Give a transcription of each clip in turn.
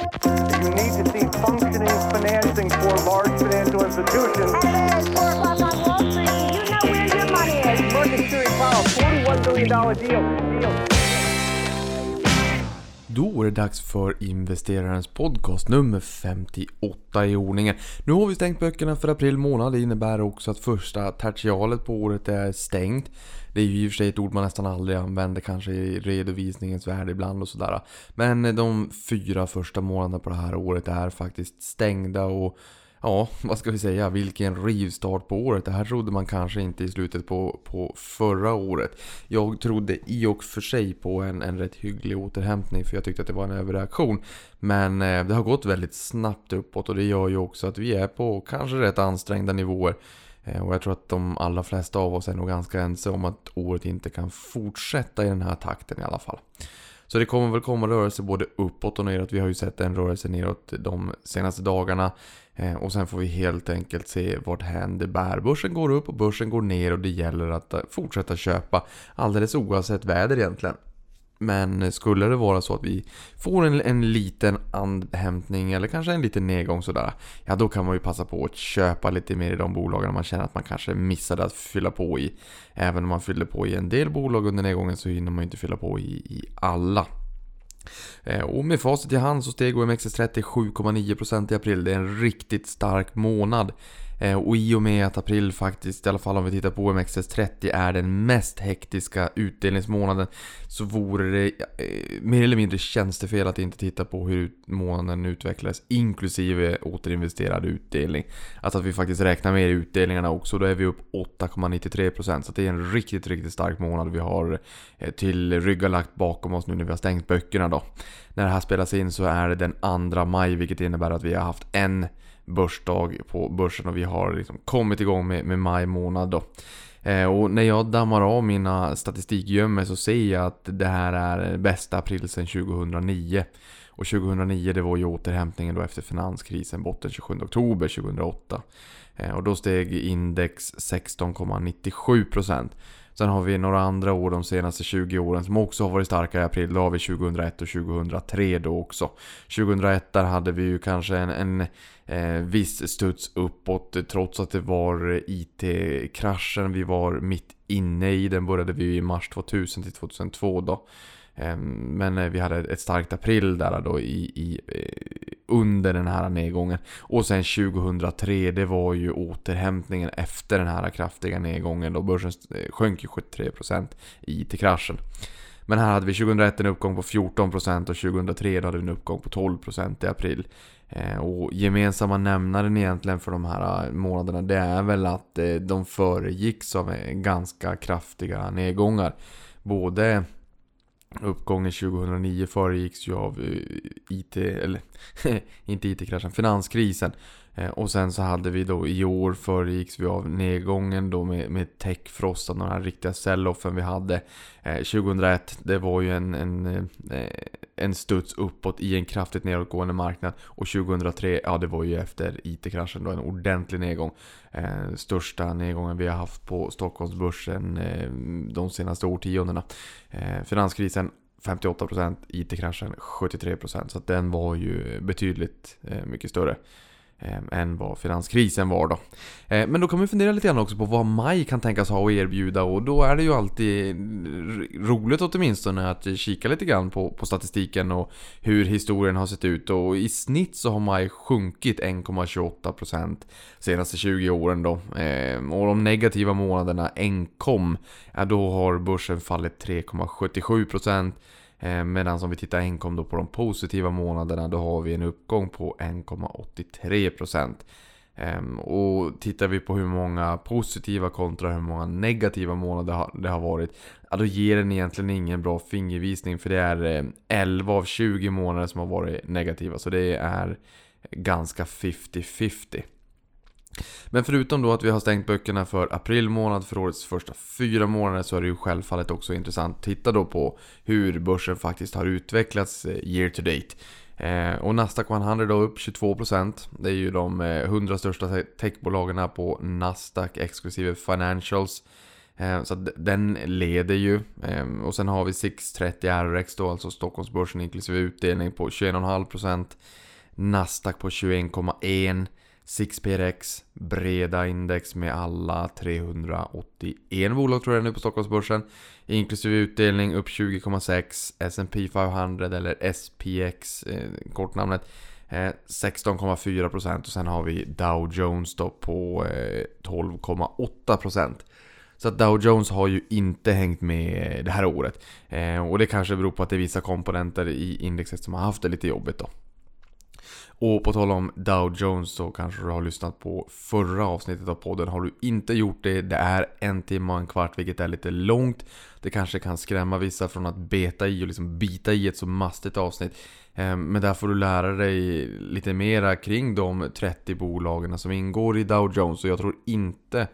You need to see functioning financing for large financial institutions. It's four o'clock on Wall Street. You know where your money is. Market Series Powell, $41 billion deal. deal. Då är det dags för investerarens podcast nummer 58 i ordningen. Nu har vi stängt böckerna för april månad. Det innebär också att första tertialet på året är stängt. Det är ju i och för sig ett ord man nästan aldrig använder kanske i redovisningens värld ibland och sådär. Men de fyra första månaderna på det här året är faktiskt stängda och Ja, vad ska vi säga? Vilken rivstart på året. Det här trodde man kanske inte i slutet på, på förra året. Jag trodde i och för sig på en, en rätt hygglig återhämtning för jag tyckte att det var en överreaktion. Men eh, det har gått väldigt snabbt uppåt och det gör ju också att vi är på kanske rätt ansträngda nivåer. Eh, och jag tror att de allra flesta av oss är nog ganska ense om att året inte kan fortsätta i den här takten i alla fall. Så det kommer väl komma rörelser både uppåt och neråt. Vi har ju sett en rörelse neråt de senaste dagarna. Eh, och sen får vi helt enkelt se vart händer bär. Börsen går upp och börsen går ner och det gäller att eh, fortsätta köpa. Alldeles oavsett väder egentligen. Men skulle det vara så att vi får en, en liten andhämtning eller kanske en liten nedgång sådär. Ja då kan man ju passa på att köpa lite mer i de bolagen man känner att man kanske missade att fylla på i. Även om man fyller på i en del bolag under nedgången så hinner man ju inte fylla på i, i alla. Eh, och med facit i hand så steg OMXS30 7,9% i april. Det är en riktigt stark månad. Eh, och i och med att april faktiskt, i alla fall om vi tittar på OMXS30, är den mest hektiska utdelningsmånaden så vore det eh, mer eller mindre tjänstefel att inte titta på hur månaden utvecklades inklusive återinvesterad utdelning. Alltså att vi faktiskt räknar med utdelningarna också, då är vi upp 8,93% så det är en riktigt, riktigt stark månad vi har eh, till rygga lagt bakom oss nu när vi har stängt böckerna då. När det här spelas in så är det den 2 maj vilket innebär att vi har haft en börsdag på börsen och vi har liksom kommit igång med, med maj månad då. Eh, och när jag dammar av mina statistikgömmor så ser jag att det här är bästa april sedan 2009. Och 2009 det var ju återhämtningen då efter finanskrisen, botten 27 oktober 2008. Eh, och då steg index 16,97%. Sen har vi några andra år de senaste 20 åren som också har varit starka i april. Då har vi 2001 och 2003 då också. 2001 där hade vi ju kanske en, en eh, viss studs uppåt trots att det var IT-kraschen vi var mitt inne i. Den började vi i mars 2000 till 2002 då. Ehm, men eh, vi hade ett starkt april där då i, i, eh, under den här nedgången. Och sen 2003, det var ju återhämtningen efter den här kraftiga nedgången då börsen eh, sjönk ju 73% i till kraschen. Men här hade vi 2001 en uppgång på 14% och 2003 hade vi en uppgång på 12% i april. Ehm, och gemensamma nämnaren egentligen för de här månaderna det är väl att de föregicks av ganska kraftiga nedgångar. Både Uppgången 2009 föregicks ju av eh, IT, eller inte IT-kraschen, finanskrisen. Eh, och sen så hade vi då i år föregicks vi av nedgången då med, med techfrost, den här riktiga sell-offen vi hade. Eh, 2001, det var ju en, en, eh, en studs uppåt i en kraftigt nedåtgående marknad. Och 2003, ja det var ju efter IT-kraschen då en ordentlig nedgång. Eh, största nedgången vi har haft på Stockholmsbörsen eh, de senaste årtiondena. Eh, finanskrisen 58%, IT-kraschen 73% så att den var ju betydligt eh, mycket större Ehm, än vad finanskrisen var då. Ehm, men då kan man fundera lite grann också på vad maj kan tänkas ha att erbjuda och då är det ju alltid roligt åtminstone att kika lite grann på, på statistiken och hur historien har sett ut och i snitt så har maj sjunkit 1,28% senaste 20 åren då. Ehm, och de negativa månaderna enkom, ja då har börsen fallit 3,77% Eh, medan om vi tittar enkom då på de positiva månaderna då har vi en uppgång på 1,83%. Ehm, och tittar vi på hur många positiva kontra hur många negativa månader det har varit Ja då ger den egentligen ingen bra fingervisning för det är eh, 11 av 20 månader som har varit negativa så det är ganska 50-50. Men förutom då att vi har stängt böckerna för april månad för årets första fyra månader så är det ju självfallet också intressant att titta då på hur börsen faktiskt har utvecklats eh, year to date. Eh, och Nasdaq 100 då upp 22%. Det är ju de eh, 100 största techbolagen på Nasdaq exklusive financials. Så den leder ju. Och sen har vi 630 RX då, alltså Stockholmsbörsen inklusive utdelning på 21,5%. Nasdaq på 21,1%. 6PRX, breda index med alla 381 bolag tror jag nu på Stockholmsbörsen. Inklusive utdelning upp 20,6. S&P 500 eller SPX, eh, kortnamnet. Eh, 16,4% och sen har vi Dow Jones då på eh, 12,8%. Så att Dow Jones har ju inte hängt med det här året. Eh, och det kanske beror på att det är vissa komponenter i indexet som har haft det lite jobbigt då. Och på tal om Dow Jones så kanske du har lyssnat på förra avsnittet av podden. Har du inte gjort det, det är en timme och en kvart vilket är lite långt. Det kanske kan skrämma vissa från att beta i och liksom bita i ett så mastigt avsnitt. Eh, men där får du lära dig lite mera kring de 30 bolagen som ingår i Dow Jones. Och jag tror inte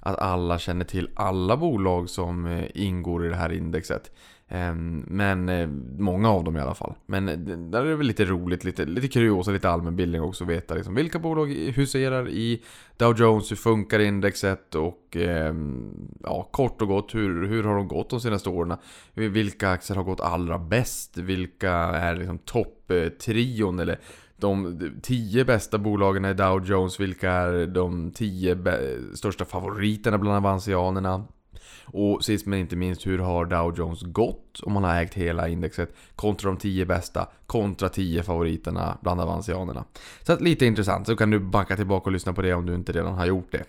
att alla känner till alla bolag som eh, ingår i det här indexet. Ehm, men eh, många av dem i alla fall. Men eh, där är det väl lite roligt, lite, lite kuriosa, lite allmänbildning också att veta liksom, vilka bolag huserar i Dow Jones, hur funkar indexet och ehm, ja, kort och gott hur, hur har de gått de senaste åren? Vilka aktier har gått allra bäst? Vilka är liksom topptrion eller de tio bästa bolagen i Dow Jones, vilka är de tio största favoriterna bland avansianerna? Och sist men inte minst, hur har Dow Jones gått om man har ägt hela indexet kontra de 10 bästa, kontra 10 favoriterna bland avansianerna. Så att lite intressant, så kan du backa tillbaka och lyssna på det om du inte redan har gjort det.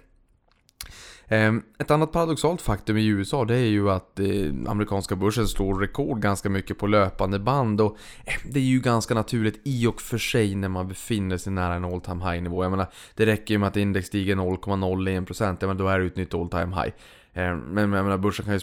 Ehm, ett annat paradoxalt faktum i USA det är ju att eh, amerikanska börsen slår rekord ganska mycket på löpande band och eh, det är ju ganska naturligt i och för sig när man befinner sig nära en all time high nivå. Jag menar, det räcker ju med att index stiger 0,01% ja, men då är det ett nytt all time high. Eh, men jag menar, börsen kan ju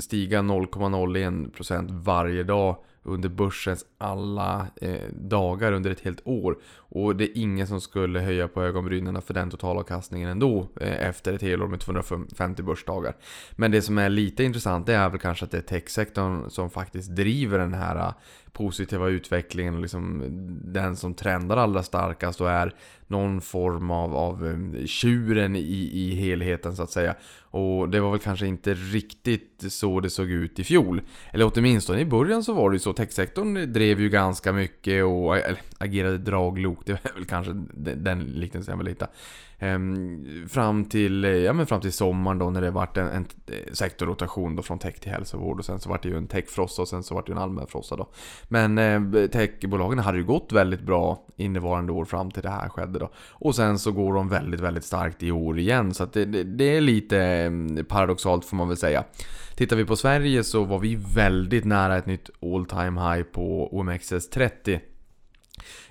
stiga 0,01% varje dag under börsens alla eh, dagar under ett helt år. Och det är ingen som skulle höja på ögonbrynen för den totalavkastningen ändå eh, efter ett helår med 250 börsdagar. Men det som är lite intressant det är väl kanske att det är techsektorn som faktiskt driver den här positiva utvecklingen och liksom den som trendar allra starkast och är någon form av, av eh, tjuren i, i helheten så att säga. Och det var väl kanske inte riktigt så det såg ut i fjol. Eller åtminstone i början så var det ju så. Techsektorn drev ju ganska mycket och eller, agerade draglok. Det är väl kanske den liknelsen jag vill hitta. Ehm, fram till, eh, ja, men fram till sommaren då när det vart en, en eh, sektorrotation då från tech till hälsovård och sen så vart det ju en techfrossa och sen så vart det ju en allmän frossa då. Men eh, techbolagen hade ju gått väldigt bra innevarande år fram till det här skedde då. Och sen så går de väldigt, väldigt starkt i år igen så att det, det, det är lite ehm, paradoxalt får man väl säga. Tittar vi på Sverige så var vi väldigt nära ett nytt all time high på OMXS30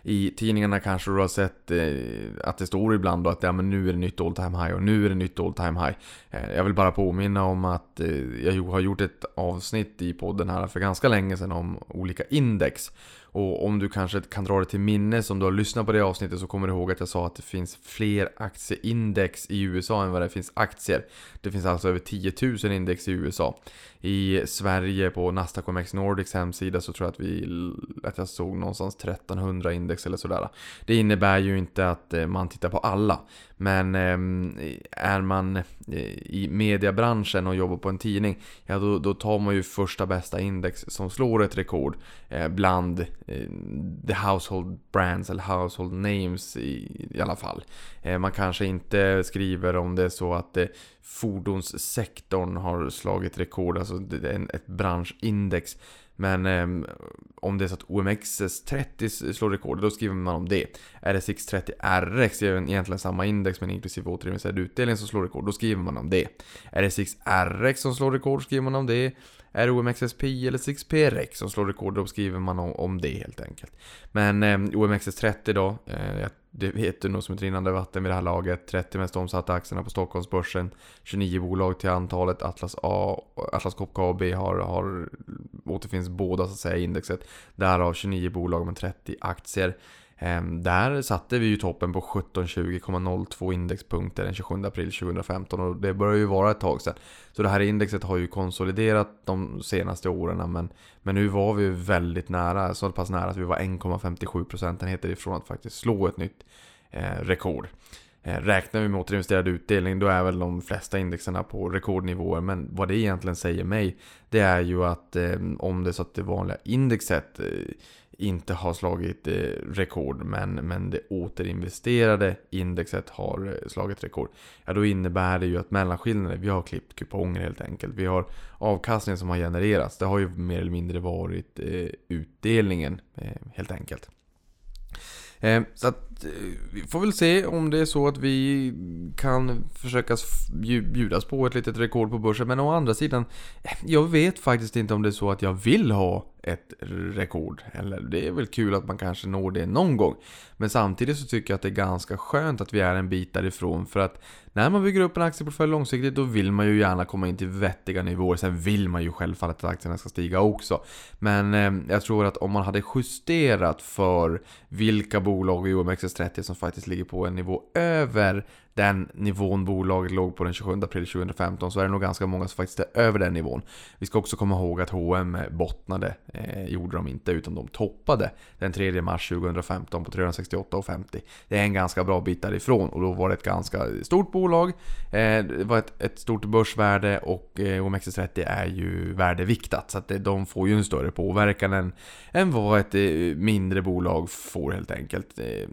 i tidningarna kanske du har sett eh, att det står ibland då att ja, men nu är det nytt all time high och nu är det nytt all time high. Eh, jag vill bara påminna om att eh, jag har gjort ett avsnitt i podden här för ganska länge sedan om olika index. Och om du kanske kan dra det till minnes om du har lyssnat på det avsnittet så kommer du ihåg att jag sa att det finns fler aktieindex i USA än vad det finns aktier. Det finns alltså över 10 000 index i USA. I Sverige på Nasdaq OMX Nordics hemsida så tror jag att, vi, att jag såg någonstans 1300 index eller sådär. Det innebär ju inte att eh, man tittar på alla. Men ehm, är man eh, i mediebranschen och jobbar på en tidning, ja då, då tar man ju första bästa index som slår ett rekord eh, bland Eh, the household brands eller household names i, i alla fall. Eh, man kanske inte skriver om det är så att eh, fordonssektorn har slagit rekord, alltså ett branschindex. Men eh, om det är så att OMXS30 slår rekord, då skriver man om det. RSX30 RX är egentligen samma index men inklusive återinvesterad utdelning som slår rekord, då skriver man om det. RSX RX som slår rekord skriver man om det. Är det OMXSP eller 6PRX som slår rekord, då skriver man om, om det helt enkelt. Men eh, OMXS30 då, eh, det du nog som ett rinnande vatten vid det här laget. 30 mest omsatta aktierna på Stockholmsbörsen. 29 bolag till antalet. Atlas, A, Atlas Copco AB har, har, återfinns båda så att säga i indexet. Därav 29 bolag med 30 aktier. Ehm, där satte vi ju toppen på 1720,02 indexpunkter den 27 april 2015 och det börjar ju vara ett tag sedan. Så det här indexet har ju konsoliderat de senaste åren men, men nu var vi väldigt nära, så pass nära att vi var 1,57 procentenheter ifrån att faktiskt slå ett nytt eh, rekord. Eh, räknar vi med återinvesterad utdelning då är väl de flesta indexerna på rekordnivåer. Men vad det egentligen säger mig det är ju att eh, om det är så att det vanliga indexet eh, inte har slagit eh, rekord men, men det återinvesterade indexet har eh, slagit rekord. Ja då innebär det ju att mellanskillnaden, vi har klippt kuponger helt enkelt. Vi har avkastningen som har genererats. Det har ju mer eller mindre varit eh, utdelningen helt enkelt. Så att Eh, vi får väl se om det är så att vi kan försöka bjudas på ett litet rekord på börsen. Men å andra sidan, eh, jag vet faktiskt inte om det är så att jag vill ha ett rekord. Eller det är väl kul att man kanske når det någon gång. Men samtidigt så tycker jag att det är ganska skönt att vi är en bit därifrån. För att när man bygger upp en aktieportfölj långsiktigt då vill man ju gärna komma in till vettiga nivåer. Sen vill man ju självfallet att aktierna ska stiga också. Men eh, jag tror att om man hade justerat för vilka bolag i OMXS OMXS30 som faktiskt ligger på en nivå över den nivån bolaget låg på den 27 april 2015 så är det nog ganska många som faktiskt är över den nivån. Vi ska också komma ihåg att H&M bottnade, eh, gjorde de inte, utan de toppade den 3 mars 2015 på 368,50. Det är en ganska bra bit därifrån och då var det ett ganska stort bolag. Eh, det var ett, ett stort börsvärde och eh, OMXS30 är ju värdeviktat så att det, de får ju en större påverkan än, än vad ett eh, mindre bolag får helt enkelt. Eh,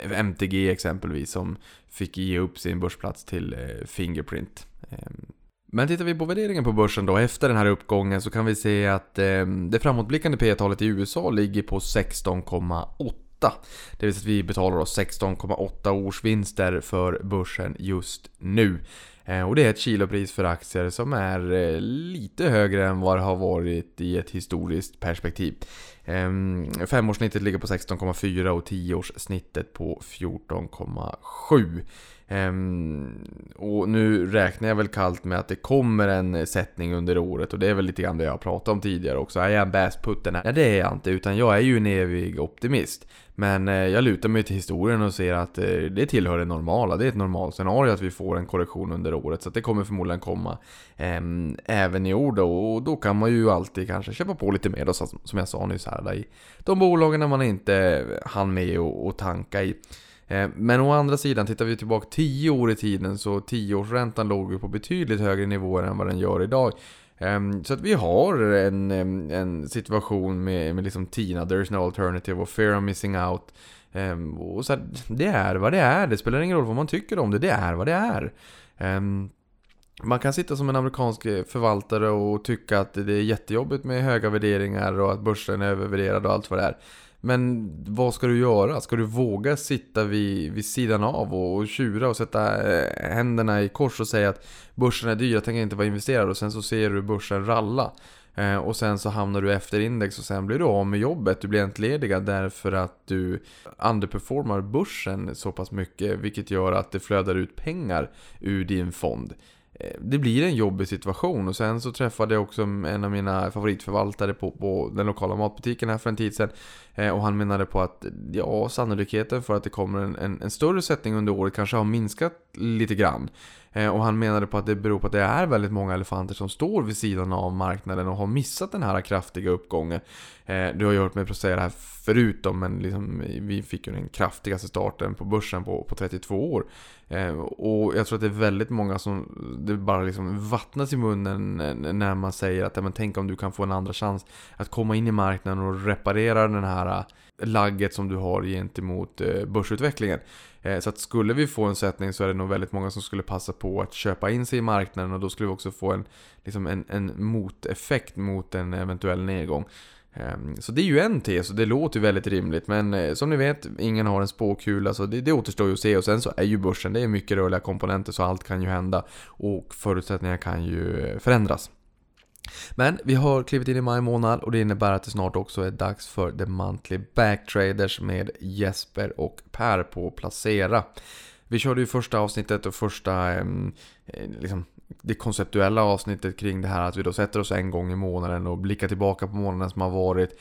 MTG exempelvis som fick ge upp sin börsplats till eh, Fingerprint. Ehm, men tittar vi på värderingen på börsen då efter den här uppgången så kan vi se att ehm, det framåtblickande P-talet i USA ligger på 16,8. Det vill säga att vi betalar oss 16,8 årsvinster för börsen just nu. Eh, och det är ett kilopris för aktier som är eh, lite högre än vad det har varit i ett historiskt perspektiv. Ehm, femårssnittet ligger på 16,4 och tioårssnittet på 14,7. Ehm, och nu räknar jag väl kallt med att det kommer en sättning under året och det är väl lite grann det jag har pratat om tidigare också. Är jag en bäsputten? Nej det är jag inte utan jag är ju en evig optimist. Men eh, jag lutar mig till historien och ser att eh, det tillhör det normala. Det är ett normalscenario att vi får en korrektion under året. Så det kommer förmodligen komma ehm, även i år då. Och då kan man ju alltid kanske köpa på lite mer då, som jag sa nyss här. I de bolagen man inte hann med och tanka i. Eh, men å andra sidan, tittar vi tillbaka 10 år i tiden så 10-årsräntan låg ju på betydligt högre nivåer än vad den gör idag. Ehm, så att vi har en, en situation med, med liksom TINA, there's no alternative och fear of missing out. Ehm, och så här, det är vad det är, det spelar ingen roll vad man tycker om det, det är vad det är. Ehm, man kan sitta som en amerikansk eh, förvaltare och tycka att det är jättejobbigt med höga värderingar och att börsen är övervärderad och allt vad det är. Men vad ska du göra? Ska du våga sitta vid, vid sidan av och, och tjura och sätta eh, händerna i kors och säga att börsen är dyr, jag tänker inte vara investerad och sen så ser du börsen ralla. Eh, och sen så hamnar du efter index och sen blir du av med jobbet. Du blir entledigad därför att du underperformar börsen så pass mycket vilket gör att det flödar ut pengar ur din fond. Det blir en jobbig situation och sen så träffade jag också en av mina favoritförvaltare på, på den lokala matbutiken här för en tid sedan. Eh, och han menade på att ja, sannolikheten för att det kommer en, en, en större sättning under året kanske har minskat lite grann. Eh, och han menade på att det beror på att det är väldigt många elefanter som står vid sidan av marknaden och har missat den här kraftiga uppgången. Eh, du har ju hört mig säga det här förut då, men liksom, vi fick ju den kraftigaste starten på börsen på, på 32 år. Eh, och jag tror att det är väldigt många som det bara liksom vattnas i munnen när man säger att men, tänk om du kan få en andra chans att komma in i marknaden och reparera den här lagget som du har gentemot börsutvecklingen. Eh, så att skulle vi få en sättning så är det nog väldigt många som skulle passa på att köpa in sig i marknaden och då skulle vi också få en, liksom en, en moteffekt mot en eventuell nedgång. Ehm, så det är ju en tes och det låter ju väldigt rimligt men eh, som ni vet, ingen har en spåkula så det, det återstår ju att se och sen så är ju börsen, det är mycket rörliga komponenter så allt kan ju hända och förutsättningar kan ju eh, förändras. Men vi har klivit in i maj månad och det innebär att det snart också är dags för The Monthly Backtraders med Jesper och Per på Placera. Vi körde ju första avsnittet och första eh, liksom, det konceptuella avsnittet kring det här att vi då sätter oss en gång i månaden och blickar tillbaka på månaden som har varit.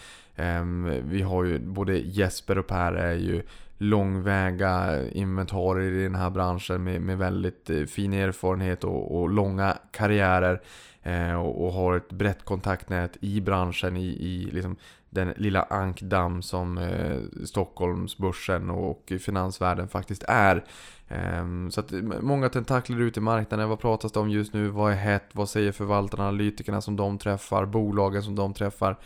Vi har ju både Jesper och Per är ju långväga inventarier i den här branschen med, med väldigt eh, fin erfarenhet och, och långa karriärer. Eh, och, och, har ett brett kontaktnät i branschen, i, i liksom den lilla ankdamm som eh, Stockholmsbörsen och finansvärlden faktiskt är. Ehm, så att många tentakler ute i marknaden. Vad pratas det om just nu? Vad är hett? Vad säger förvaltarna, analytikerna som de träffar? Bolagen som de träffar?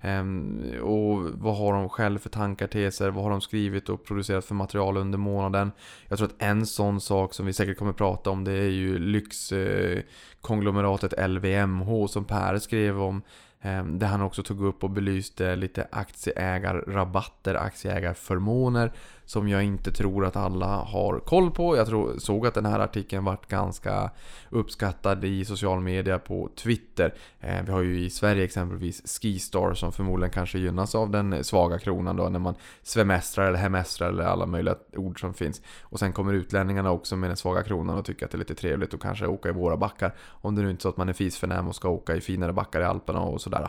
Ehm, och vad har de själv för tankar, teser? Vad har de skrivit och producerat för material under månaden? Jag tror att en sån sak som vi säkert kommer prata om det är ju lyxkonglomeratet LVMH som Per skrev om Det där han också tog upp och belyste lite aktieägarrabatter, aktieägarförmåner som jag inte tror att alla har koll på. Jag tror, såg att den här artikeln vart ganska uppskattad i social media på Twitter. Eh, vi har ju i Sverige exempelvis Skistar som förmodligen kanske gynnas av den svaga kronan då när man svemestrar eller hemestrar eller alla möjliga ord som finns. Och sen kommer utlänningarna också med den svaga kronan och tycker att det är lite trevligt att kanske åka i våra backar. Om det nu inte är så att man är fisförnäm och ska åka i finare backar i Alperna och sådär.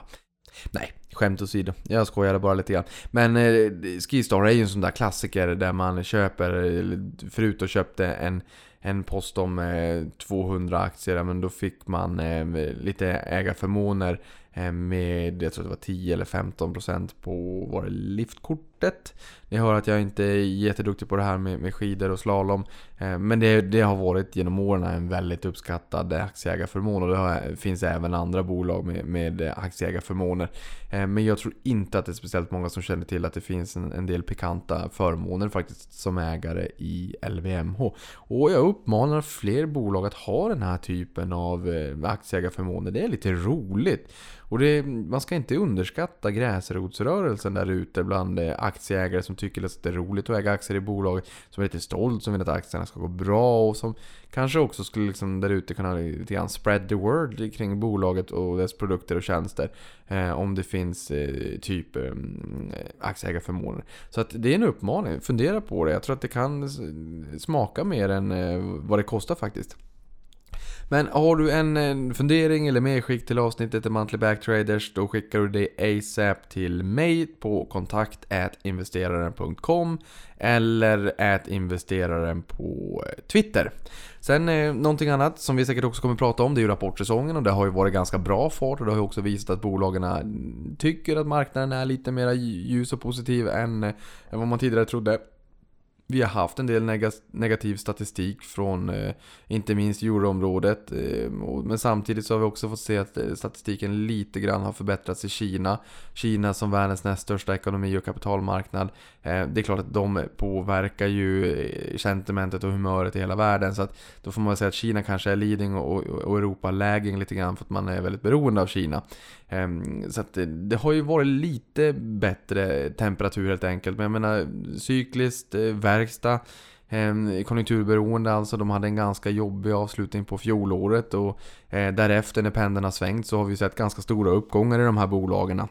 Nej, skämt åsido. Jag skojade bara lite grann. Men eh, Skistar är ju en sån där klassiker där man köper, eh, förut och köpte en, en post om eh, 200 aktier, men då fick man eh, lite ägarförmåner eh, med, jag tror det var 10 eller 15% på var det liftkortet. Ni hör att jag inte är jätteduktig på det här med, med skidor och slalom. Eh, men det, det, har varit genom åren en väldigt uppskattad aktieägarförmån och det har, finns även andra bolag med, med aktieägarförmåner. Eh, men jag tror inte att det är speciellt många som känner till att det finns en, en del pikanta förmåner faktiskt som ägare i LVMH. Och jag uppmanar fler bolag att ha den här typen av eh, aktieägarförmåner. Det är lite roligt. Och det, man ska inte underskatta gräsrotsrörelsen där ute bland aktieägare som tycker att det är roligt att äga aktier i bolag. Som är lite stolt, som vill att aktierna ska gå bra och som kanske också skulle liksom där ute kunna lite grann spread the word kring bolaget och dess produkter och tjänster. Eh, om det finns eh, typ eh, aktieägarförmåner. Så att det är en uppmaning, fundera på det. Jag tror att det kan smaka mer än eh, vad det kostar faktiskt. Men har du en, en fundering eller medskick till avsnittet i Monthly Backtraders då skickar du det ASAP till mig på kontakt investeraren.com eller investeraren på eh, Twitter. Sen eh, någonting annat som vi säkert också kommer att prata om det är ju rapportsäsongen och det har ju varit ganska bra fart och det har ju också visat att bolagen tycker att marknaden är lite mer ljus och positiv än, eh, än vad man tidigare trodde. Vi har haft en del negativ statistik från eh, inte minst euroområdet. Eh, men samtidigt så har vi också fått se att eh, statistiken lite grann har förbättrats i Kina. Kina som världens näst största ekonomi och kapitalmarknad. Det är klart att de påverkar ju sentimentet och humöret i hela världen. Så att då får man säga att Kina kanske är leading och, och Europa lagging lite grann för att man är väldigt beroende av Kina. Ehm, så att det, det har ju varit lite bättre temperatur helt enkelt. Men jag menar cykliskt, eh, verkstad, ehm, konjunkturberoende alltså. De hade en ganska jobbig avslutning på fjolåret och eh, därefter när pendeln har svängt så har vi sett ganska stora uppgångar i de här bolagen.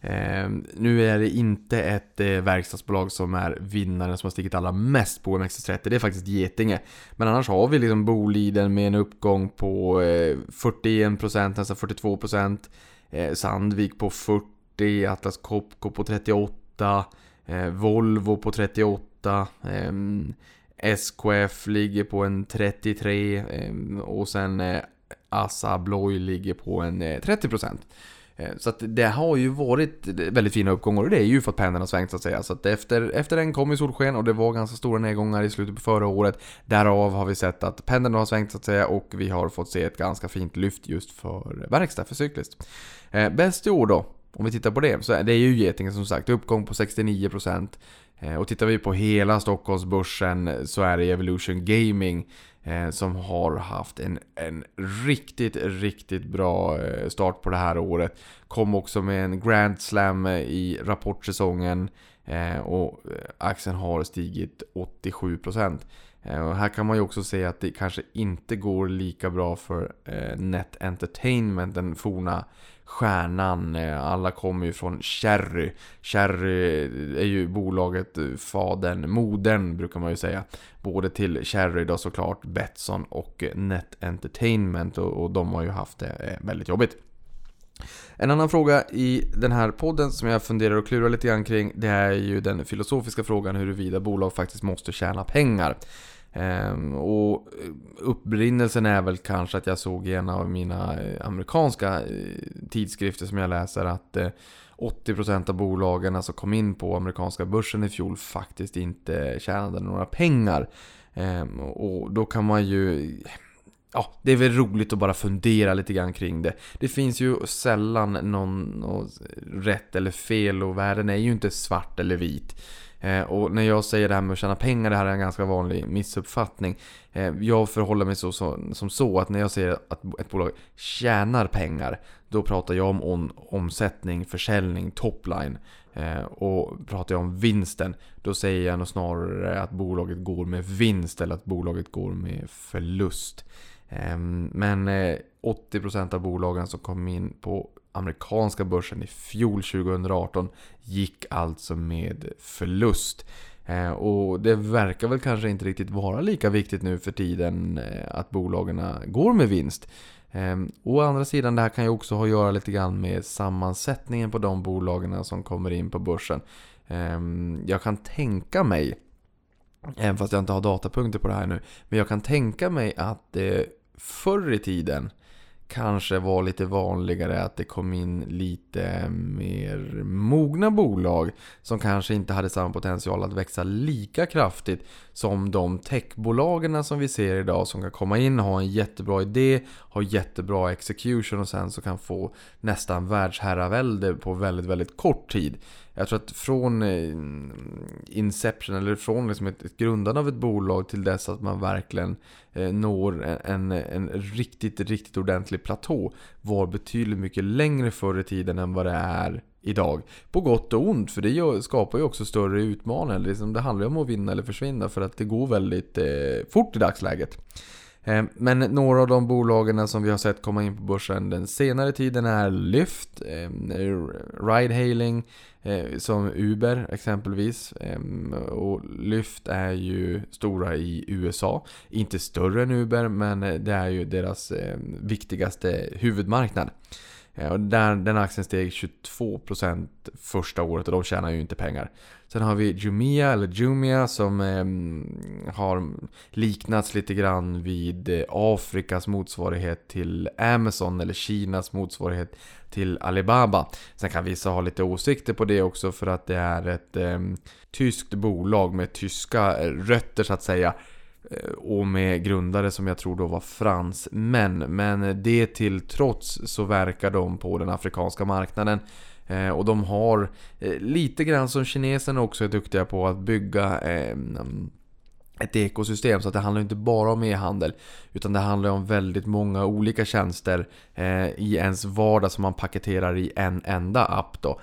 Eh, nu är det inte ett eh, verkstadsbolag som är vinnaren som har stigit allra mest på OMXS30. Det är faktiskt Getinge. Men annars har vi liksom Boliden med en uppgång på eh, 41%, nästan 42%. Eh, Sandvik på 40%, Atlas Copco på 38%, eh, Volvo på 38%. Ehm, SKF ligger på en 33 ehm, och sen eh, Assa Abloy ligger på en eh, 30%. Eh, så att det har ju varit väldigt fina uppgångar och det är ju för att pendeln har svängt så att säga. Så att efter, efter den kom ju solsken och det var ganska stora nedgångar i slutet på förra året. Därav har vi sett att pendeln har svängt så att säga och vi har fått se ett ganska fint lyft just för verkstad, för cykliskt. Eh, bäst i år då, om vi tittar på det, så är det ju Getinge som sagt. Uppgång på 69%. Eh, och tittar vi på hela Stockholmsbörsen så är det Evolution Gaming Eh, som har haft en, en riktigt, riktigt bra eh, start på det här året. Kom också med en Grand Slam eh, i rapportsäsongen och aktien har stigit 87%. Och här kan man ju också se att det kanske inte går lika bra för Net Entertainment, den forna stjärnan. Eh, alla kommer ju från Cherry. Cherry är ju bolaget, eh, fadern, modern brukar man ju säga. Både till Cherry då såklart, Betsson och eh, Net Entertainment och, och de har ju haft det väldigt jobbigt. En annan fråga i den här podden som jag funderar och klurar lite grann kring Det är ju den filosofiska frågan huruvida bolag faktiskt måste tjäna pengar. Ehm, och eh, upprinnelsen är väl kanske att jag såg i en av mina eh, amerikanska eh, tidskrifter som jag läser att 80% av bolagen som kom in på amerikanska börsen i fjol faktiskt inte tjänade några pengar. Ehm, och då kan man ju... Ja, det är väl roligt att bara fundera lite grann kring det. Det finns ju sällan någon, någon rätt eller fel och världen är ju inte svart eller vit. Eh, och när jag säger det här med att tjäna pengar, det här är en ganska vanlig missuppfattning. Eh, jag förhåller mig så, så, som så att när jag säger att ett bolag tjänar pengar, då pratar jag om on, omsättning, försäljning, topline. Eh, och pratar jag om vinsten, då säger jag nog snarare att bolaget går med vinst eller att bolaget går med förlust. Ehm, men eh, 80% av bolagen som kom in på amerikanska börsen i fjol 2018 gick alltså med förlust. Eh, och det verkar väl kanske inte riktigt vara lika viktigt nu för tiden eh, att bolagen går med vinst. Ehm, å andra sidan, det här kan ju också ha att göra lite grann med sammansättningen på de bolagen som kommer in på börsen. Ehm, jag kan tänka mig, även fast jag inte har datapunkter på det här nu, men jag kan tänka mig att eh, förr i tiden kanske var lite vanligare att det kom in lite mer mogna bolag som kanske inte hade samma potential att växa lika kraftigt som de techbolagen som vi ser idag som kan komma in, ha en jättebra idé, ha jättebra execution och sen så kan få nästan världsherravälde på väldigt, väldigt kort tid. Jag tror att från eh, Inception, eller från liksom ett, ett grundande av ett bolag till dess att man verkligen eh, når en, en riktigt, riktigt ordentlig platå var betydligt mycket längre förr i tiden än vad det är idag. På gott och ont, för det skapar ju också större utmaningar. Liksom det handlar ju om att vinna eller försvinna för att det går väldigt eh, fort i dagsläget. Eh, men några av de bolagen som vi har sett komma in på börsen den senare tiden är Lyft, eh, Ride-hailing, eh, som Uber exempelvis. Och Lyft är ju stora i USA. Inte större än Uber, men det är ju deras viktigaste huvudmarknad. Eh, och där, den aktien steg 22% första året och de tjänar ju inte pengar. Sen har vi Jumia, eller Jumia, som eh, har liknats lite grann vid eh, Afrikas motsvarighet till Amazon eller Kinas motsvarighet till Alibaba. Sen kan vissa ha lite åsikter på det också för att det är ett eh, tyskt bolag med tyska eh, rötter så att säga. Eh, och med grundare som jag tror då var fransmän. Men det till trots så verkar de på den afrikanska marknaden. Eh, och de har eh, lite grann som kineserna också är duktiga på att bygga ett ekosystem. Så att det handlar inte bara om e-handel. Utan det handlar om väldigt många olika tjänster i ens vardag som man paketerar i en enda app då.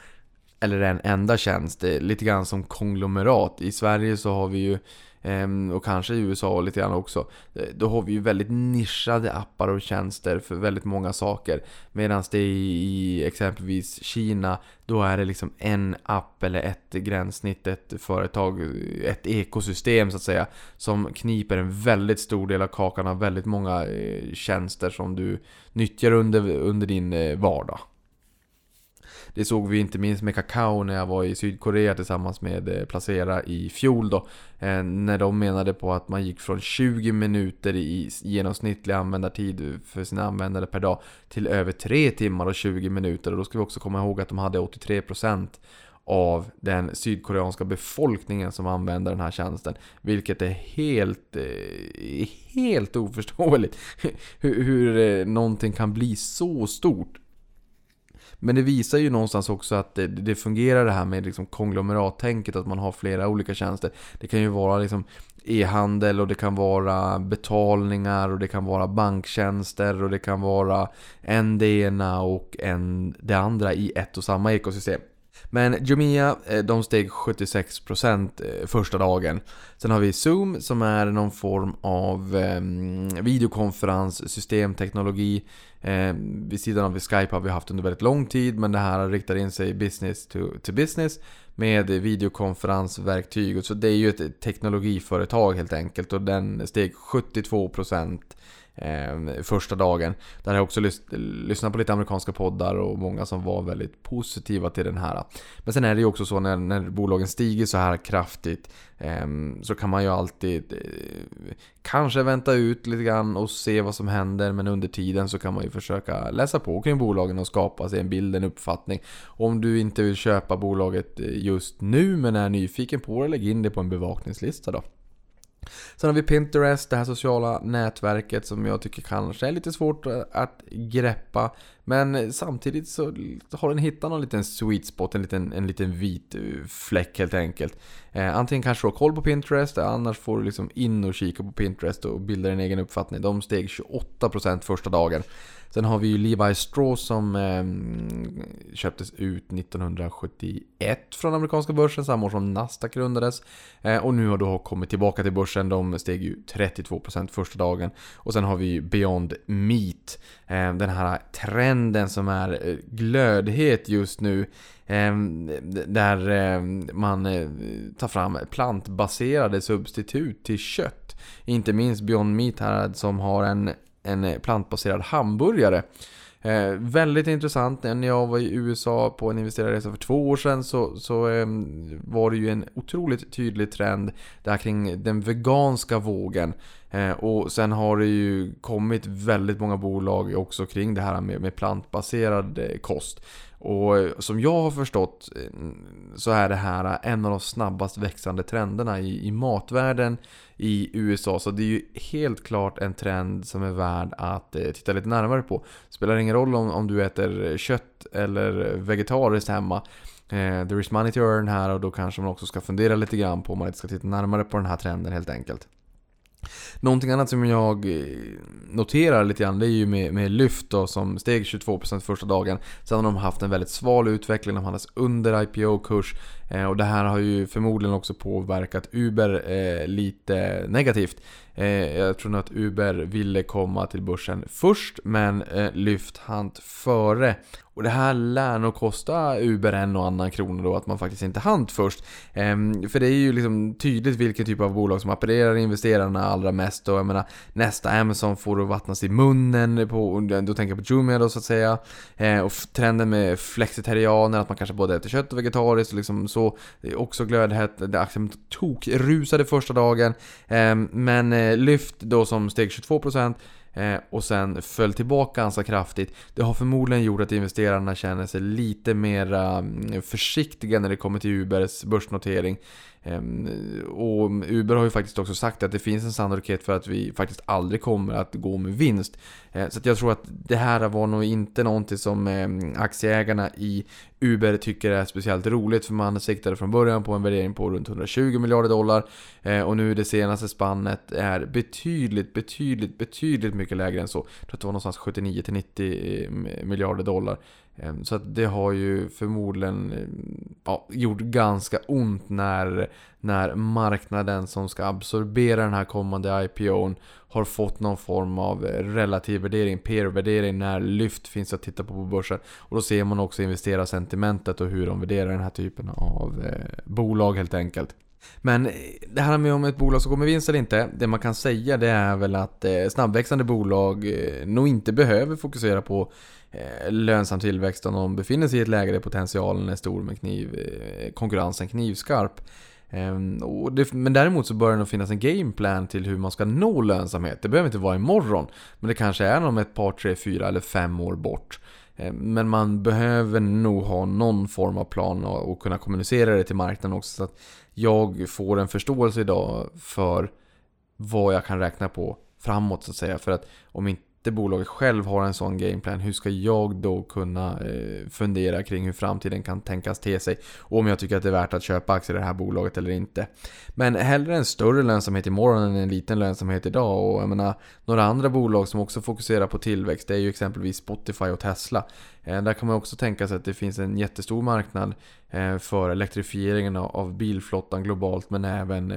Eller en enda tjänst. Lite grann som konglomerat. I Sverige så har vi ju Ehm, och kanske i USA lite grann också. Eh, då har vi ju väldigt nischade appar och tjänster för väldigt många saker. Medan det i exempelvis Kina, då är det liksom en app eller ett gränssnitt, ett företag, ett ekosystem så att säga. Som kniper en väldigt stor del av kakan av väldigt många eh, tjänster som du nyttjar under, under din eh, vardag. Det såg vi inte minst med kakao när jag var i Sydkorea tillsammans med eh, Placera i fjol då. Eh, när de menade på att man gick från 20 minuter i genomsnittlig användartid eh, för sina användare per dag till över 3 timmar och 20 minuter. Och då ska vi också komma ihåg att de hade 83% av den sydkoreanska befolkningen som använder den här tjänsten. Vilket är helt, helt oförståeligt. hur, hur någonting kan bli så stort men det visar ju någonstans också att det, det fungerar det här med liksom konglomerattänket, att man har flera olika tjänster. Det kan ju vara liksom e-handel och det kan vara betalningar och det kan vara banktjänster och det kan vara en det ena och en det andra i ett och samma ekosystem. Men Jumia, eh, de steg 76% eh, första dagen. Sen har vi Zoom som är någon form av eh. Eh, vid sidan av Skype har vi haft under väldigt lång tid men det här riktar in sig business to, to business med videokonferensverktyg. Så det är ju ett teknologiföretag helt enkelt och den steg 72% eh, första dagen. Där har jag också lys lyssnat på lite amerikanska poddar och många som var väldigt positiva till den här. Men sen är det ju också så när, när bolagen stiger så här kraftigt eh, så kan man ju alltid eh, kanske vänta ut lite grann och se vad som händer men under tiden så kan man ju försöka läsa på kring bolagen och skapa sig en bild, en uppfattning. Om du inte vill köpa bolaget eh, just nu men är nyfiken på det, lägg in det på en bevakningslista då. Sen har vi Pinterest, det här sociala nätverket som jag tycker kanske är lite svårt att greppa. Men samtidigt så har den hittat någon liten sweet spot, en liten, en liten vit eh, fläck helt enkelt. Eh, antingen kanske du har koll på Pinterest, annars får du liksom in och kika på Pinterest och bilda din egen uppfattning. De steg 28% första dagen. Sen har vi ju Levi Straw som eh, köptes ut 1971 från amerikanska börsen, samma år som Nasdaq grundades. Eh, och nu har då kommit tillbaka till börsen, de steg ju 32% första dagen. Och sen har vi ju Beyond Meat, eh, den här trenden som är eh, glödhet just nu. Ehm, där ehm, man eh, tar fram plantbaserade substitut till kött. Inte minst Beyond Meat här som har en en plantbaserad hamburgare. Eh, väldigt intressant. När jag var i USA på en investerarresa för två år sedan så, så eh, var det ju en otroligt tydlig trend där kring den veganska vågen. Eh, och sen har det ju kommit väldigt många bolag också kring det här med, med plantbaserad eh, kost. Och eh, som jag har förstått så är det här en av de snabbast växande trenderna i, i matvärlden i USA. Så det är ju helt klart en trend som är värd att titta lite närmare på. Spelar ingen roll om, om du äter kött eller vegetariskt hemma. Eh, there is money to earn här och då kanske man också ska fundera lite grann på om man inte ska titta närmare på den här trenden helt enkelt. Någonting annat som jag eh, noterar lite grann det är ju med, med Lyft då, som steg 22% första dagen. Sen har de haft en väldigt sval utveckling, de handlas under IPO-kurs. Eh, och det här har ju förmodligen också påverkat Uber eh, lite negativt. Eh, jag tror nog att Uber ville komma till börsen först, men eh, Lyft hand före. Och det här lär nog kosta Uber en och annan krona då, att man faktiskt inte hann först. Ehm, för det är ju liksom tydligt vilken typ av bolag som apparerar investerarna allra mest. Och jag menar, nästa Amazon får att vattnas i munnen, på, då tänker jag på Jumia då så att säga. Eh, och trenden med flexitarianer, att man kanske både äter kött och vegetariskt och liksom så. Eh, det är också glödhett, aktien liksom tok rusade första dagen. Ehm, men eh, lyft då som steg 22% eh, och sen föll tillbaka ganska kraftigt. Det har förmodligen gjort att investerarna känner sig lite mer mm, försiktiga när det kommer till Ubers börsnotering. Ehm, och Uber har ju faktiskt också sagt att det finns en sannolikhet för att vi faktiskt aldrig kommer att gå med vinst. Ehm, så jag tror att det här var nog inte någonting som ehm, aktieägarna i Uber tycker är speciellt roligt för man siktade från början på en värdering på runt 120 miljarder dollar och nu det senaste spannet är betydligt, betydligt, betydligt mycket lägre än så. Jag tror att det var någonstans 79 till 90 miljarder dollar. Ehm, så att det har ju förmodligen ehm, ja, gjort ganska ont när, när marknaden som ska absorbera den här kommande IPOn har fått någon form av eh, relativ värdering, peer-värdering när lyft finns att titta på på börsen. Och då ser man också investerarsentimentet och hur de värderar den här typen av eh, bolag helt enkelt. Men eh, det här med om ett bolag som går med vinst eller inte, det man kan säga det är väl att eh, snabbväxande bolag eh, nog inte behöver fokusera på lönsam tillväxt om de befinner sig i ett läge där potentialen är stor med kniv, konkurrensen knivskarp. Ehm, det, men däremot så bör det nog finnas en gameplan till hur man ska nå lönsamhet. Det behöver inte vara imorgon, men det kanske är om ett par, tre, fyra eller fem år bort. Ehm, men man behöver nog ha någon form av plan och kunna kommunicera det till marknaden också. Så att jag får en förståelse idag för vad jag kan räkna på framåt så att säga. För att om inte bolaget själv har en sån gameplan, hur ska jag då kunna eh, fundera kring hur framtiden kan tänkas te sig? Och om jag tycker att det är värt att köpa aktier i det här bolaget eller inte. Men hellre en större lönsamhet imorgon än en liten lönsamhet idag. Och jag menar, några andra bolag som också fokuserar på tillväxt, det är ju exempelvis Spotify och Tesla. Eh, där kan man också tänka sig att det finns en jättestor marknad eh, för elektrifieringen av bilflottan globalt men även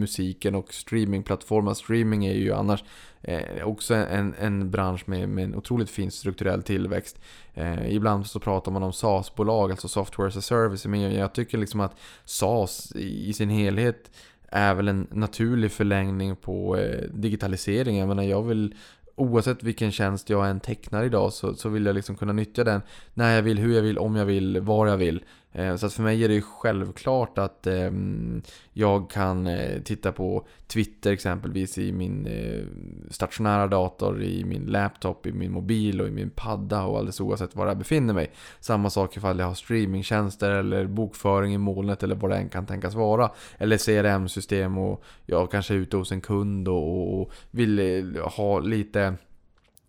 musiken och streamingplattformar. Streaming är ju annars Eh, också en, en bransch med, med en otroligt fin strukturell tillväxt. Eh, ibland så pratar man om SaaS-bolag, alltså Software as a Service, men jag tycker liksom att SaaS i sin helhet är väl en naturlig förlängning på eh, digitalisering. Jag menar, jag vill oavsett vilken tjänst jag än tecknar idag så, så vill jag liksom kunna nyttja den när jag vill, hur jag vill, om jag vill, var jag vill. Eh, så att för mig är det ju självklart att ehm, jag kan eh, titta på Twitter exempelvis i min eh, stationära dator, i min laptop, i min mobil och i min padda och alldeles oavsett var jag befinner mig. Samma sak ifall jag har streamingtjänster eller bokföring i molnet eller vad det än kan tänkas vara. Eller CRM-system och jag kanske är ute hos en kund och, vill ha lite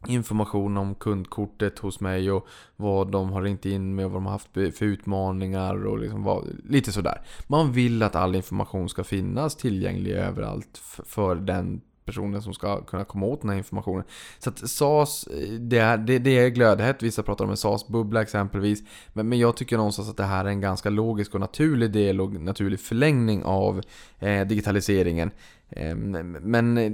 information om kundkortet hos mig och vad de har ringt in med och vad de har haft för utmaningar och liksom vad, lite sådär. Man vill att all information ska finnas tillgänglig överallt för den personen som ska kunna komma åt den här informationen. Så att SAS, det är, det, det är glödhett. Vissa pratar om en SAS-bubbla exempelvis. Men, men jag tycker någonstans att det här är en ganska logisk och naturlig del och naturlig förlängning av eh, digitaliseringen. Eh, men eh,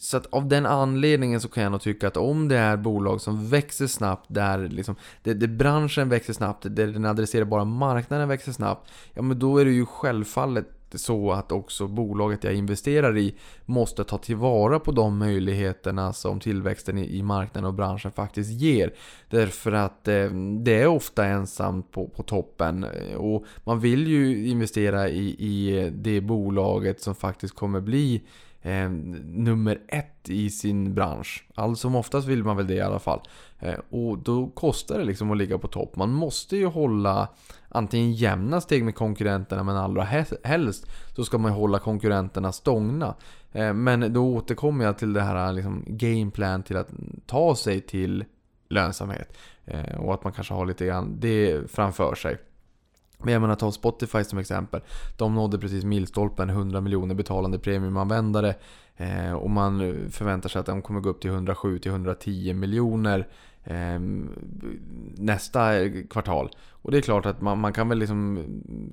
så att av den anledningen så kan jag nog tycka att om det är bolag som växer snabbt, där, liksom, där, där branschen växer snabbt, där den adresserbara marknaden växer snabbt, ja men då är det ju självfallet så att också bolaget jag investerar i måste ta tillvara på de möjligheterna som tillväxten i, i marknaden och branschen faktiskt ger. Därför att eh, det är ofta ensamt på, på toppen och man vill ju investera i, i det bolaget som faktiskt kommer bli eh, nummer ett i sin bransch. Allt som oftast vill man väl det i alla fall. Eh, och då kostar det liksom att ligga på topp. Man måste ju hålla antingen jämna steg med konkurrenterna men allra helst så ska man hålla konkurrenterna stångna. Eh, men då återkommer jag till det här liksom, gameplan till att ta sig till lönsamhet. Eh, och att man kanske har lite grann det framför sig. Men jag menar ta Spotify som exempel. De nådde precis milstolpen 100 miljoner betalande premiumanvändare. Eh, och man förväntar sig att de kommer gå upp till 107-110 miljoner Ehm, nästa kvartal. Och det är klart att man, man kan väl liksom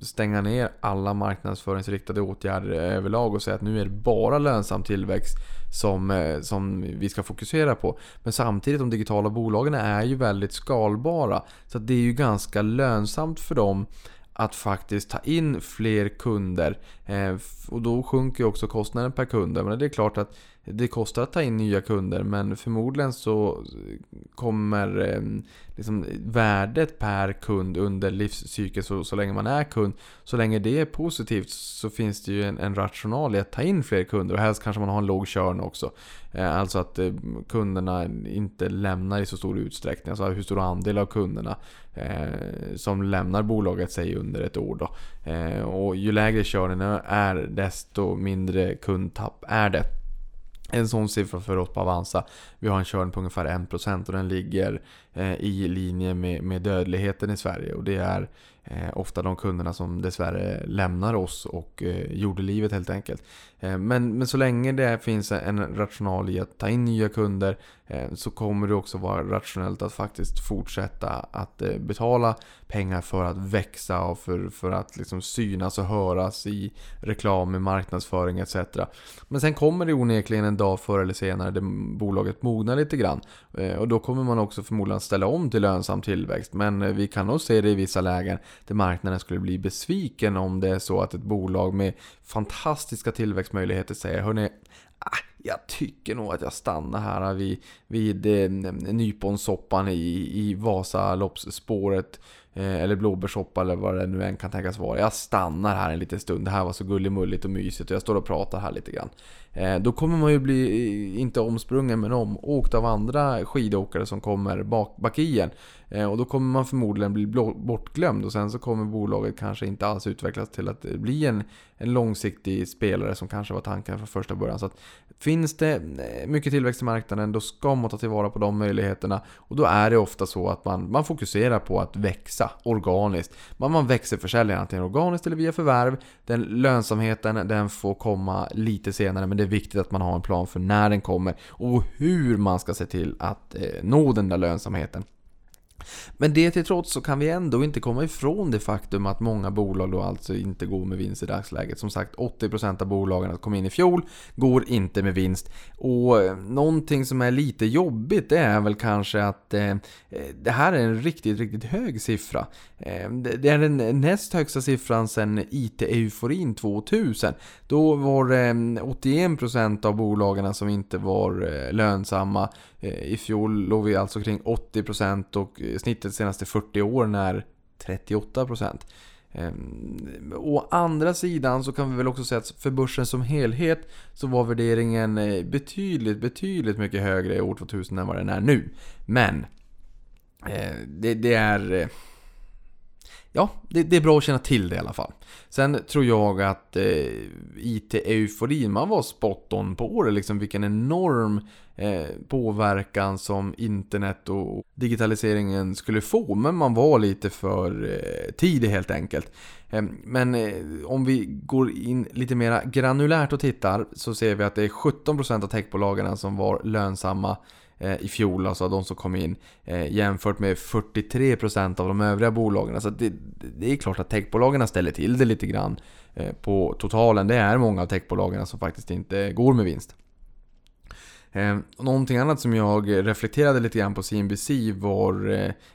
stänga ner alla marknadsföringsriktade åtgärder överlag och säga att nu är det bara lönsam tillväxt som, eh, som vi ska fokusera på. Men samtidigt, de digitala bolagen är ju väldigt skalbara. Så det är ju ganska lönsamt för dem att faktiskt ta in fler kunder. Eh, och då sjunker också kostnaden per kund. Men det är klart att det kostar att ta in nya kunder men förmodligen så kommer eh, liksom värdet per kund under livscykeln så, så länge man är kund. Så länge det är positivt så finns det ju en, en rational i att ta in fler kunder och helst kanske man har en låg körn också. Eh, alltså att eh, kunderna inte lämnar i så stor utsträckning. Alltså hur stor andel av kunderna som lämnar bolaget sig under ett år. Då. Och ju lägre körnen är desto mindre kundtapp är det. En sån siffra för oss på Avanza. Vi har en körn på ungefär 1% och den ligger eh, i linje med, med dödligheten i Sverige. Och det är Eh, ofta de kunderna som dessvärre lämnar oss och eh, jordelivet helt enkelt. Eh, men, men så länge det finns en rational i att ta in nya kunder eh, så kommer det också vara rationellt att faktiskt fortsätta att eh, betala pengar för att växa och för, för att liksom synas och höras i reklam, i marknadsföring etc. Men sen kommer det onekligen en dag förr eller senare där bolaget mognar lite grann. Eh, och då kommer man också förmodligen ställa om till lönsam tillväxt. Men eh, vi kan nog se det i vissa lägen där marknaden skulle bli besviken om det är så att ett bolag med fantastiska tillväxtmöjligheter säger Hörrni, ah, jag tycker nog att jag stannar här vid, vid eh, nyponsoppan i, i Vasaloppsspåret. Eh, eller blåbärssoppa eller vad det nu än kan tänkas vara. Jag stannar här en liten stund. Det här var så gullimulligt och mysigt och jag står och pratar här lite grann. Eh, då kommer man ju bli, inte omsprungen men omåkt av andra skidåkare som kommer bak, bak i en. Eh, och då kommer man förmodligen bli bortglömd och sen så kommer bolaget kanske inte alls utvecklas till att bli en, en långsiktig spelare som kanske var tanken från första början. Så att, finns det eh, mycket tillväxt i marknaden då ska man ta tillvara på de möjligheterna. Och då är det ofta så att man, man fokuserar på att växa organiskt. Man, man växer försäljningen antingen organiskt eller via förvärv. Den lönsamheten den får komma lite senare men det är viktigt att man har en plan för när den kommer och hur man ska se till att eh, nå den där lönsamheten. Men det till trots så kan vi ändå inte komma ifrån det faktum att många bolag då alltså inte går med vinst i dagsläget. Som sagt 80% av bolagen som kom in i fjol går inte med vinst. Och eh, någonting som är lite jobbigt det är väl kanske att eh, eh det här är en riktigt, riktigt hög siffra. Eh, det är den näst högsta siffran sedan IT-euforin 2000. Då var eh, det 81% av bolagen som inte var eh, lönsamma. Eh, I fjol låg vi alltså kring 80% och eh, snittet de senaste 40 åren är 38%. Ehm, å andra sidan så kan vi väl också säga att för börsen som helhet så var värderingen eh, betydligt, betydligt mycket högre i år 2000 än vad den är nu. Men eh, det, det är ja, det, det, är bra att känna till det i alla fall. Sen tror jag att eh, IT-euforin, man var spot on på det liksom. Vilken enorm eh, påverkan som internet och digitaliseringen skulle få. Men man var lite för eh, tidig helt enkelt. Ehm, eh, men om vi går in lite mer granulärt och tittar så ser vi att det är 17% av techbolagen som var lönsamma Eh, i fjol, alltså de som kom in, eh, jämfört med 43% av de övriga bolagen. Så det, det är klart att techbolagen ställer till det lite grann eh, på totalen. Det är många av techbolagen som faktiskt inte går med vinst. någonting annat som jag reflekterade lite grann på CNBC var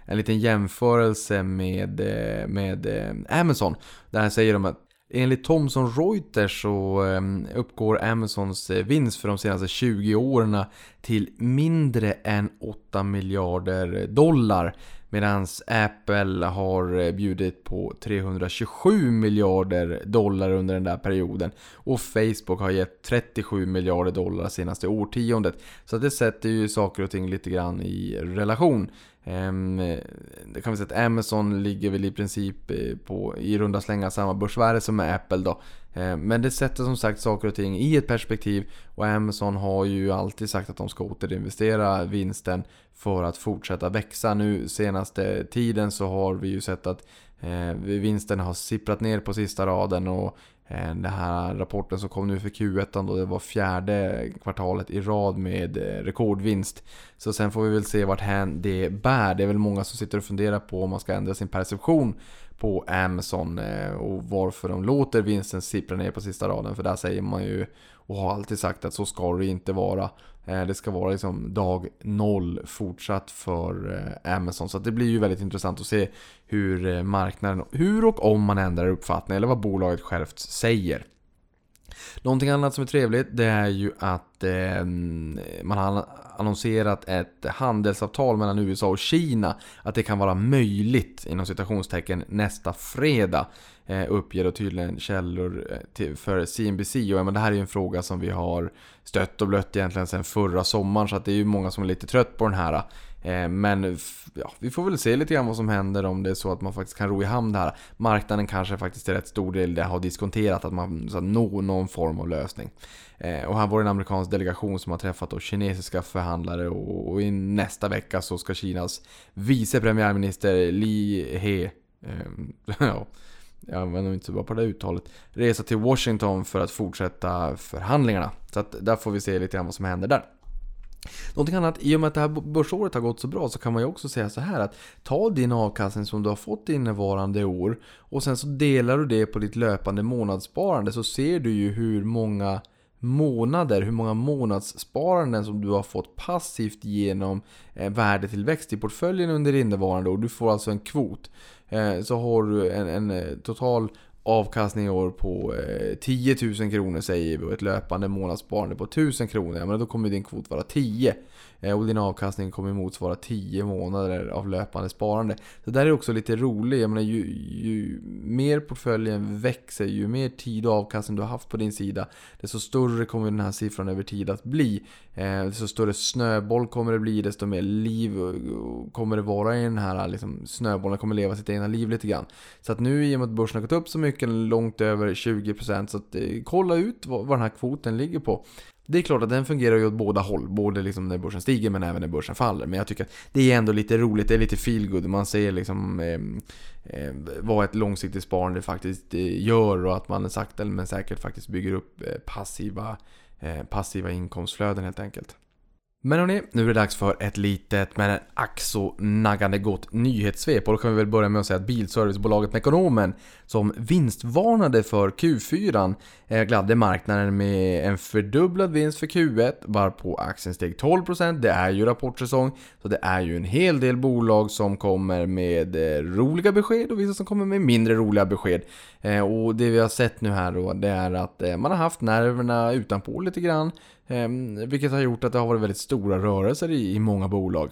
en liten jämförelse med, med Amazon. Där säger de att Enligt Thomson Reuters så ehm, uppgår Amazons eh, vinst för de senaste 20 åren till mindre än 8 miljarder dollar. Medan Apple har eh, bjudit på 327 miljarder dollar under den där perioden. Och Facebook har gett 37 miljarder dollar senaste årtiondet. Så det sätter ju saker och ting lite grann i relation. Ehm, det kan vi säga att Amazon ligger väl i princip eh, på i runda slängar samma börsvärde som Apple då. Eh, men det sätter som sagt saker och ting i ett perspektiv och Amazon har ju alltid sagt att de ska återinvestera vinsten för att fortsätta växa. Nu senaste tiden så har vi ju sett att eh, vinsten har sipprat ner på sista raden och eh, den här rapporten som kom nu för Q1 då det var fjärde kvartalet i rad med rekordvinst. Så sen får vi väl se vart hän det bär. Det är väl många som sitter och funderar på om man ska ändra sin perception på Amazon eh, och varför de låter vinsten sippra ner på sista raden. För där säger man ju och har alltid sagt att så ska det inte vara. Eh, det ska vara liksom dag noll fortsatt för eh, Amazon. Så det blir ju väldigt intressant att se hur marknaden, hur och om man ändrar uppfattning eller vad bolaget självt säger. Någonting annat som är trevligt det är ju att eh, man har annonserat ett handelsavtal mellan USA och Kina. Att det kan vara möjligt inom citationstecken nästa fredag. Eh, uppger då tydligen källor eh, till, för CNBC. Och ja, men det här är ju en fråga som vi har stött och blött egentligen sedan förra sommaren. Så att det är ju många som är lite trött på den här. Eh, men ja, vi får väl se lite grann vad som händer om det är så att man faktiskt kan ro i hamn det här. Marknaden kanske faktiskt till rätt stor del har diskonterat att man ska nå någon form av lösning. Eh, och här var det en amerikansk delegation som har träffat då kinesiska förhandlare och, och i nästa vecka så ska Kinas vice premiärminister Li He eh, ja, jag använder nog inte så bra på det uttalet, resa till Washington för att fortsätta förhandlingarna. Så att där får vi se lite grann vad som händer där. Någonting annat, i och med att det här börsåret har gått så bra så kan man ju också säga så här att ta din avkastning som du har fått innevarande år och sen så delar du det på ditt löpande månadssparande så ser du ju hur många månader, hur många månadssparanden som du har fått passivt genom eh, värdetillväxt i portföljen under innevarande år. Du får alltså en kvot. Eh, så har du en, en eh, total avkastning i år på eh, 10 000 kronor säger vi och ett löpande månadssparande på 1000 kronor. Ja, men då kommer din kvot vara 10. Eh, och din avkastning kommer motsvara 10 månader av löpande sparande. Så där är också lite roligt. Jag menar, ju, ju mer portföljen växer, ju mer tid och avkastning du har haft på din sida, desto större kommer den här siffran över tid att bli. Eh, desto större snöboll kommer det bli, desto mer liv eh, kommer det vara i den här liksom, snöbollen. kommer leva sitt egna liv lite grann. Så att nu i och med att börsen har gått upp så mycket, långt över 20% så att, eh, kolla ut vad, vad den här kvoten ligger på. Det är klart att den fungerar ju åt båda håll, både liksom när börsen stiger men även när börsen faller. Men jag tycker att det är ändå lite roligt, det är lite feelgood. Man ser liksom eh, eh, vad ett långsiktigt sparande faktiskt eh, gör och att man sakta men säkert faktiskt bygger upp eh, passiva, eh, passiva inkomstflöden helt enkelt. Men hörni, nu är det dags för ett litet men ack så naggande gott nyhetssvep. Och då kan vi väl börja med att säga att bilservicebolaget Mekonomen som vinstvarnade för Q4 eh, gladde marknaden med en fördubblad vinst för Q1 varpå aktien steg 12%. Det är ju rapportsäsong så det är ju en hel del bolag som kommer med eh, roliga besked och vissa som kommer med mindre roliga besked. Eh, och det vi har sett nu här då det är att man har haft nerverna utanpå lite grann. Ehm, vilket har gjort att det har varit väldigt stora rörelser i många bolag.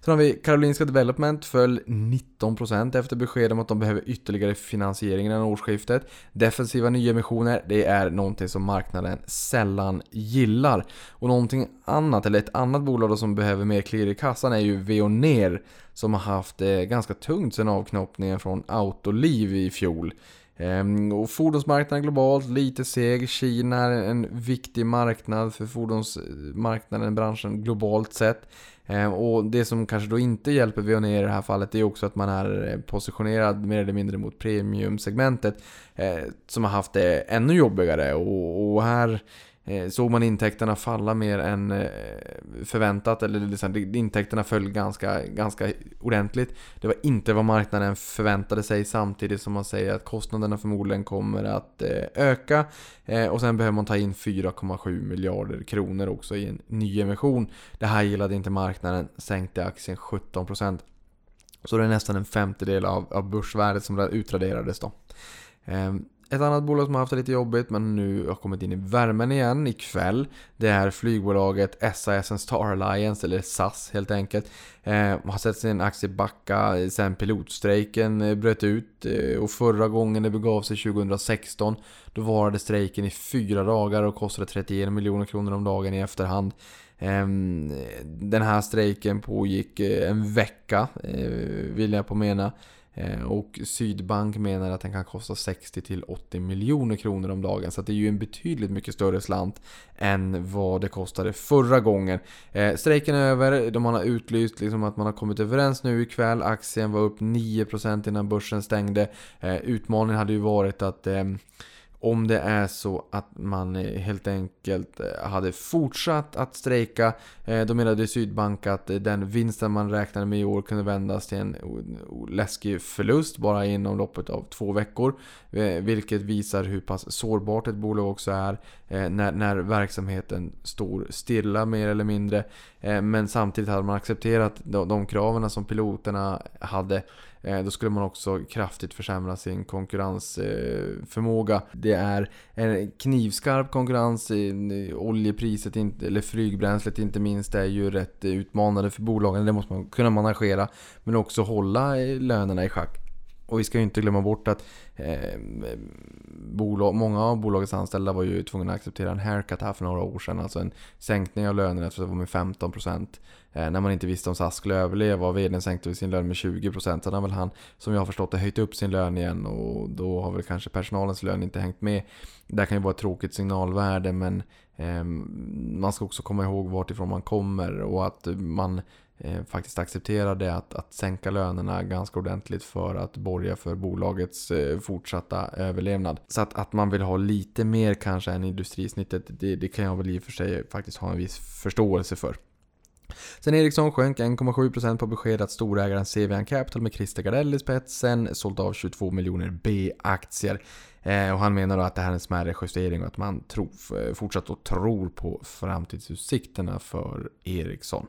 Sen har vi Karolinska Development föll 19% efter besked om att de behöver ytterligare finansiering innan årsskiftet. Defensiva nyemissioner, det är någonting som marknaden sällan gillar. Och någonting annat, eller ett annat bolag som behöver mer klirr i kassan är ju Veoneer som har haft det ganska tungt sen avknoppningen från Autoliv i fjol. Ehm, och fordonsmarknaden globalt, lite seg. Kina är en viktig marknad för fordonsmarknaden, branschen globalt sett. Ehm, och det som kanske då inte hjälper Veoneer i det här fallet är också att man är eh, positionerad mer eller mindre mot premiumsegmentet. Eh, som har haft det ännu jobbigare och här Eh, såg man intäkterna falla mer än eh, förväntat, eller liksom, intäkterna föll ganska, ganska ordentligt. Det var inte vad marknaden förväntade sig samtidigt som man säger att kostnaderna förmodligen kommer att eh, öka. Och sen behöver man ta in 4,7 miljarder kronor också i en nyemission. Det här gillade inte marknaden, sänkte aktien 17%. Så det är nästan en femtedel av, av börsvärdet som utraderades då. Ehm, ett annat bolag som har haft det lite jobbigt men nu har kommit in i värmen igen ikväll. Det är flygbolaget SAS Star Alliance, eller SAS helt enkelt. Eh, har sett sin aktie backa sen pilotstrejken eh, bröt ut. Eh, och förra gången det begav sig 2016 då varade strejken i fyra dagar och kostade 31 miljoner kronor om dagen i efterhand. Ehm, den här strejken pågick eh, en vecka, eh, vill jag på mena. Eh, och Sydbank menar att den kan kosta 60-80 miljoner kronor om dagen. Så det är ju en betydligt mycket större slant än vad det kostade förra gången. Eh, strejken är över, de har utlyst liksom att man har kommit överens nu ikväll. Aktien var upp 9% innan börsen stängde. Eh, utmaningen hade ju varit att ehm, om det är så att man eh, helt enkelt eh, hade fortsatt att strejka. Eh, då menade Sydbank att den vinsten man räknade med i år kunde vändas till en läskig förlust bara inom loppet av två veckor. Vilket visar hur pass sårbart ett bolag också är när, när verksamheten står stilla mer eller mindre. Men samtidigt hade man accepterat de, de kraven som piloterna hade Eh, då skulle man också kraftigt försämra sin konkurrensförmåga. Det är en knivskarp konkurrens. Oljepriset, eller flygbränslet inte minst, är ju rätt utmanande för bolagen. Det måste man kunna managera. Men också hålla eh, lönerna i schack. Och vi ska ju inte glömma bort att eh, bolag, många av bolagets anställda var ju tvungna att acceptera en haircut här för några år sedan. Alltså en sänkning av lönerna efter att det var med 15%. Eh, när man inte visste om SAS skulle överleva och vdn sänkte sin lön med 20%. Sen har väl han, som jag har förstått det, höjt upp sin lön igen och då har väl kanske personalens lön inte hängt med. Det kan ju vara ett tråkigt signalvärde men eh, man ska också komma ihåg vart ifrån man kommer och att man eh, faktiskt accepterade att, att sänka lönerna ganska ordentligt för att borga för bolagets eh, fortsatta överlevnad. Så att, att man vill ha lite mer kanske än industrisnittet, det, det kan jag väl i och för sig faktiskt ha en viss förståelse för. Sen Ericsson sjönk 1,7% på besked att storägaren CVN Capital med Christer Gardell i spetsen sålt av 22 miljoner B-aktier. Eh, och han menar då att det här är en smärre justering och att man eh, fortsatt och tror på framtidsutsikterna för Ericsson.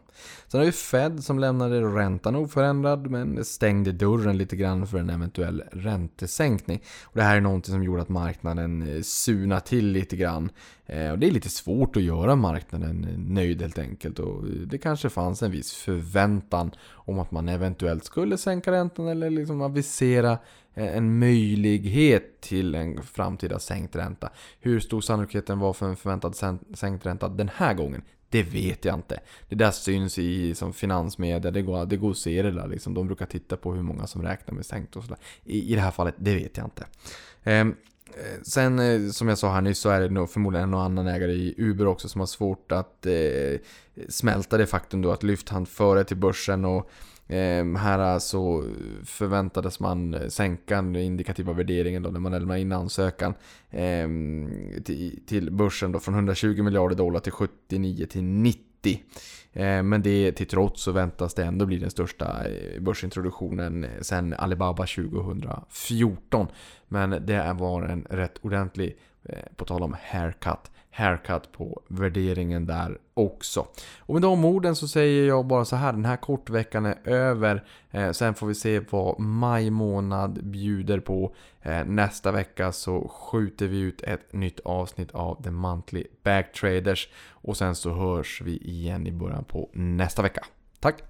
Sen har vi Fed som lämnade räntan oförändrad men stängde dörren lite grann för en eventuell räntesänkning. Och det här är någonting som gjorde att marknaden eh, suna till lite grann. Eh, och det är lite svårt att göra marknaden eh, nöjd helt enkelt. Och det kanske fanns en viss förväntan om att man eventuellt skulle sänka räntan eller liksom avisera Eh, en möjlighet till en framtida sänkt ränta. Hur stor sannolikheten var för en förväntad sänkt ränta den här gången, det vet jag inte. Det där syns i som finansmedia, det går, det går att se det där liksom. De brukar titta på hur många som räknar med sänkt och sådär. I, I det här fallet, det vet jag inte. Ehm, eh, Sen eh, som jag sa här nyss så är det nog förmodligen någon annan ägare i Uber också som har svårt att eh, smälta det faktum då att Lyft hann före till börsen och Ehm, här så förväntades man sänka den indikativa värderingen då när man lämnade in ansökan eh, till, till börsen då från 120 miljarder dollar till 79 till 90 Eh, Men det till trots så väntas det ändå bli den största eh, börsintroduktionen sen Alibaba 2014. Men det var en rätt ordentlig, eh, på tal om haircut, haircut på värderingen där också. Och med de orden så säger jag bara så här, den här kortveckan är över. Eh, sen får vi se vad maj månad bjuder på. Eh, nästa vecka så skjuter vi ut ett nytt avsnitt av The Monthly Backtraders. Och sen så hörs vi igen i början på nästa vecka. Tack!